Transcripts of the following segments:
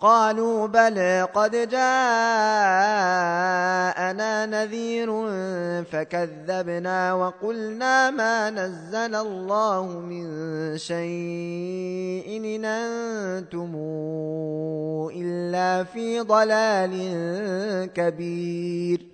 قالوا بلى قد جاءنا نذير فكذبنا وقلنا ما نزل الله من شيء إن أنتم إلا في ضلال كبير.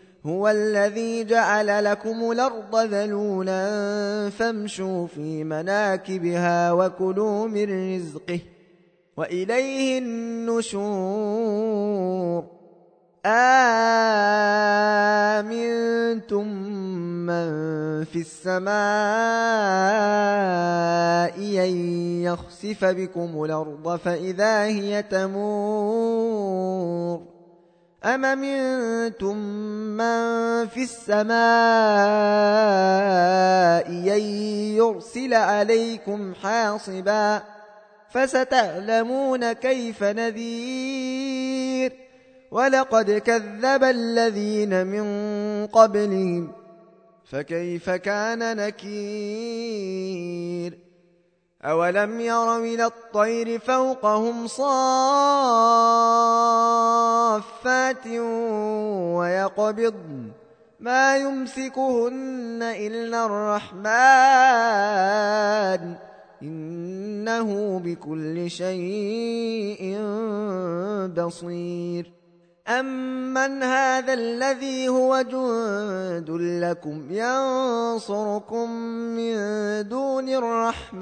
هو الذي جعل لكم الأرض ذلولا فامشوا في مناكبها وكلوا من رزقه وإليه النشور. آمنتم من في السماء أن يخسف بكم الأرض فإذا هي تمور. أم منتم من في السماء أن يرسل عليكم حاصبا فستعلمون كيف نذير ولقد كذب الذين من قبلهم فكيف كان نكير أولم يروا إلى الطير فوقهم صافات ويقبضن ما يمسكهن إلا الرحمن. إنه بكل شيء بصير. أمن هذا الذي هو جند لكم ينصركم من دون الرحمن.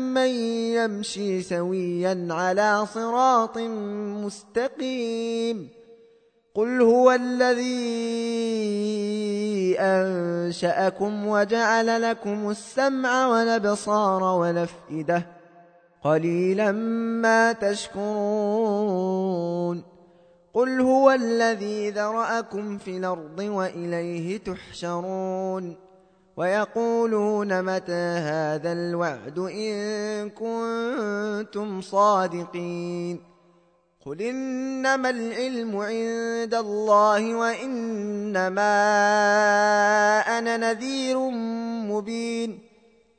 أمن يمشي سويا على صراط مستقيم. قل هو الذي أنشأكم وجعل لكم السمع والأبصار والأفئدة قليلا ما تشكرون. قل هو الذي ذرأكم في الأرض وإليه تحشرون. ويقولون متى هذا الوعد إن كنتم صادقين قل إنما العلم عند الله وإنما أنا نذير مبين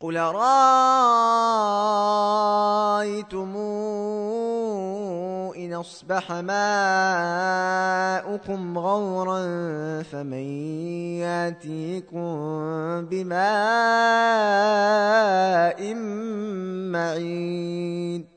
قل رأيتم إن أصبح ماؤكم غورا فمن ياتيكم بماء معين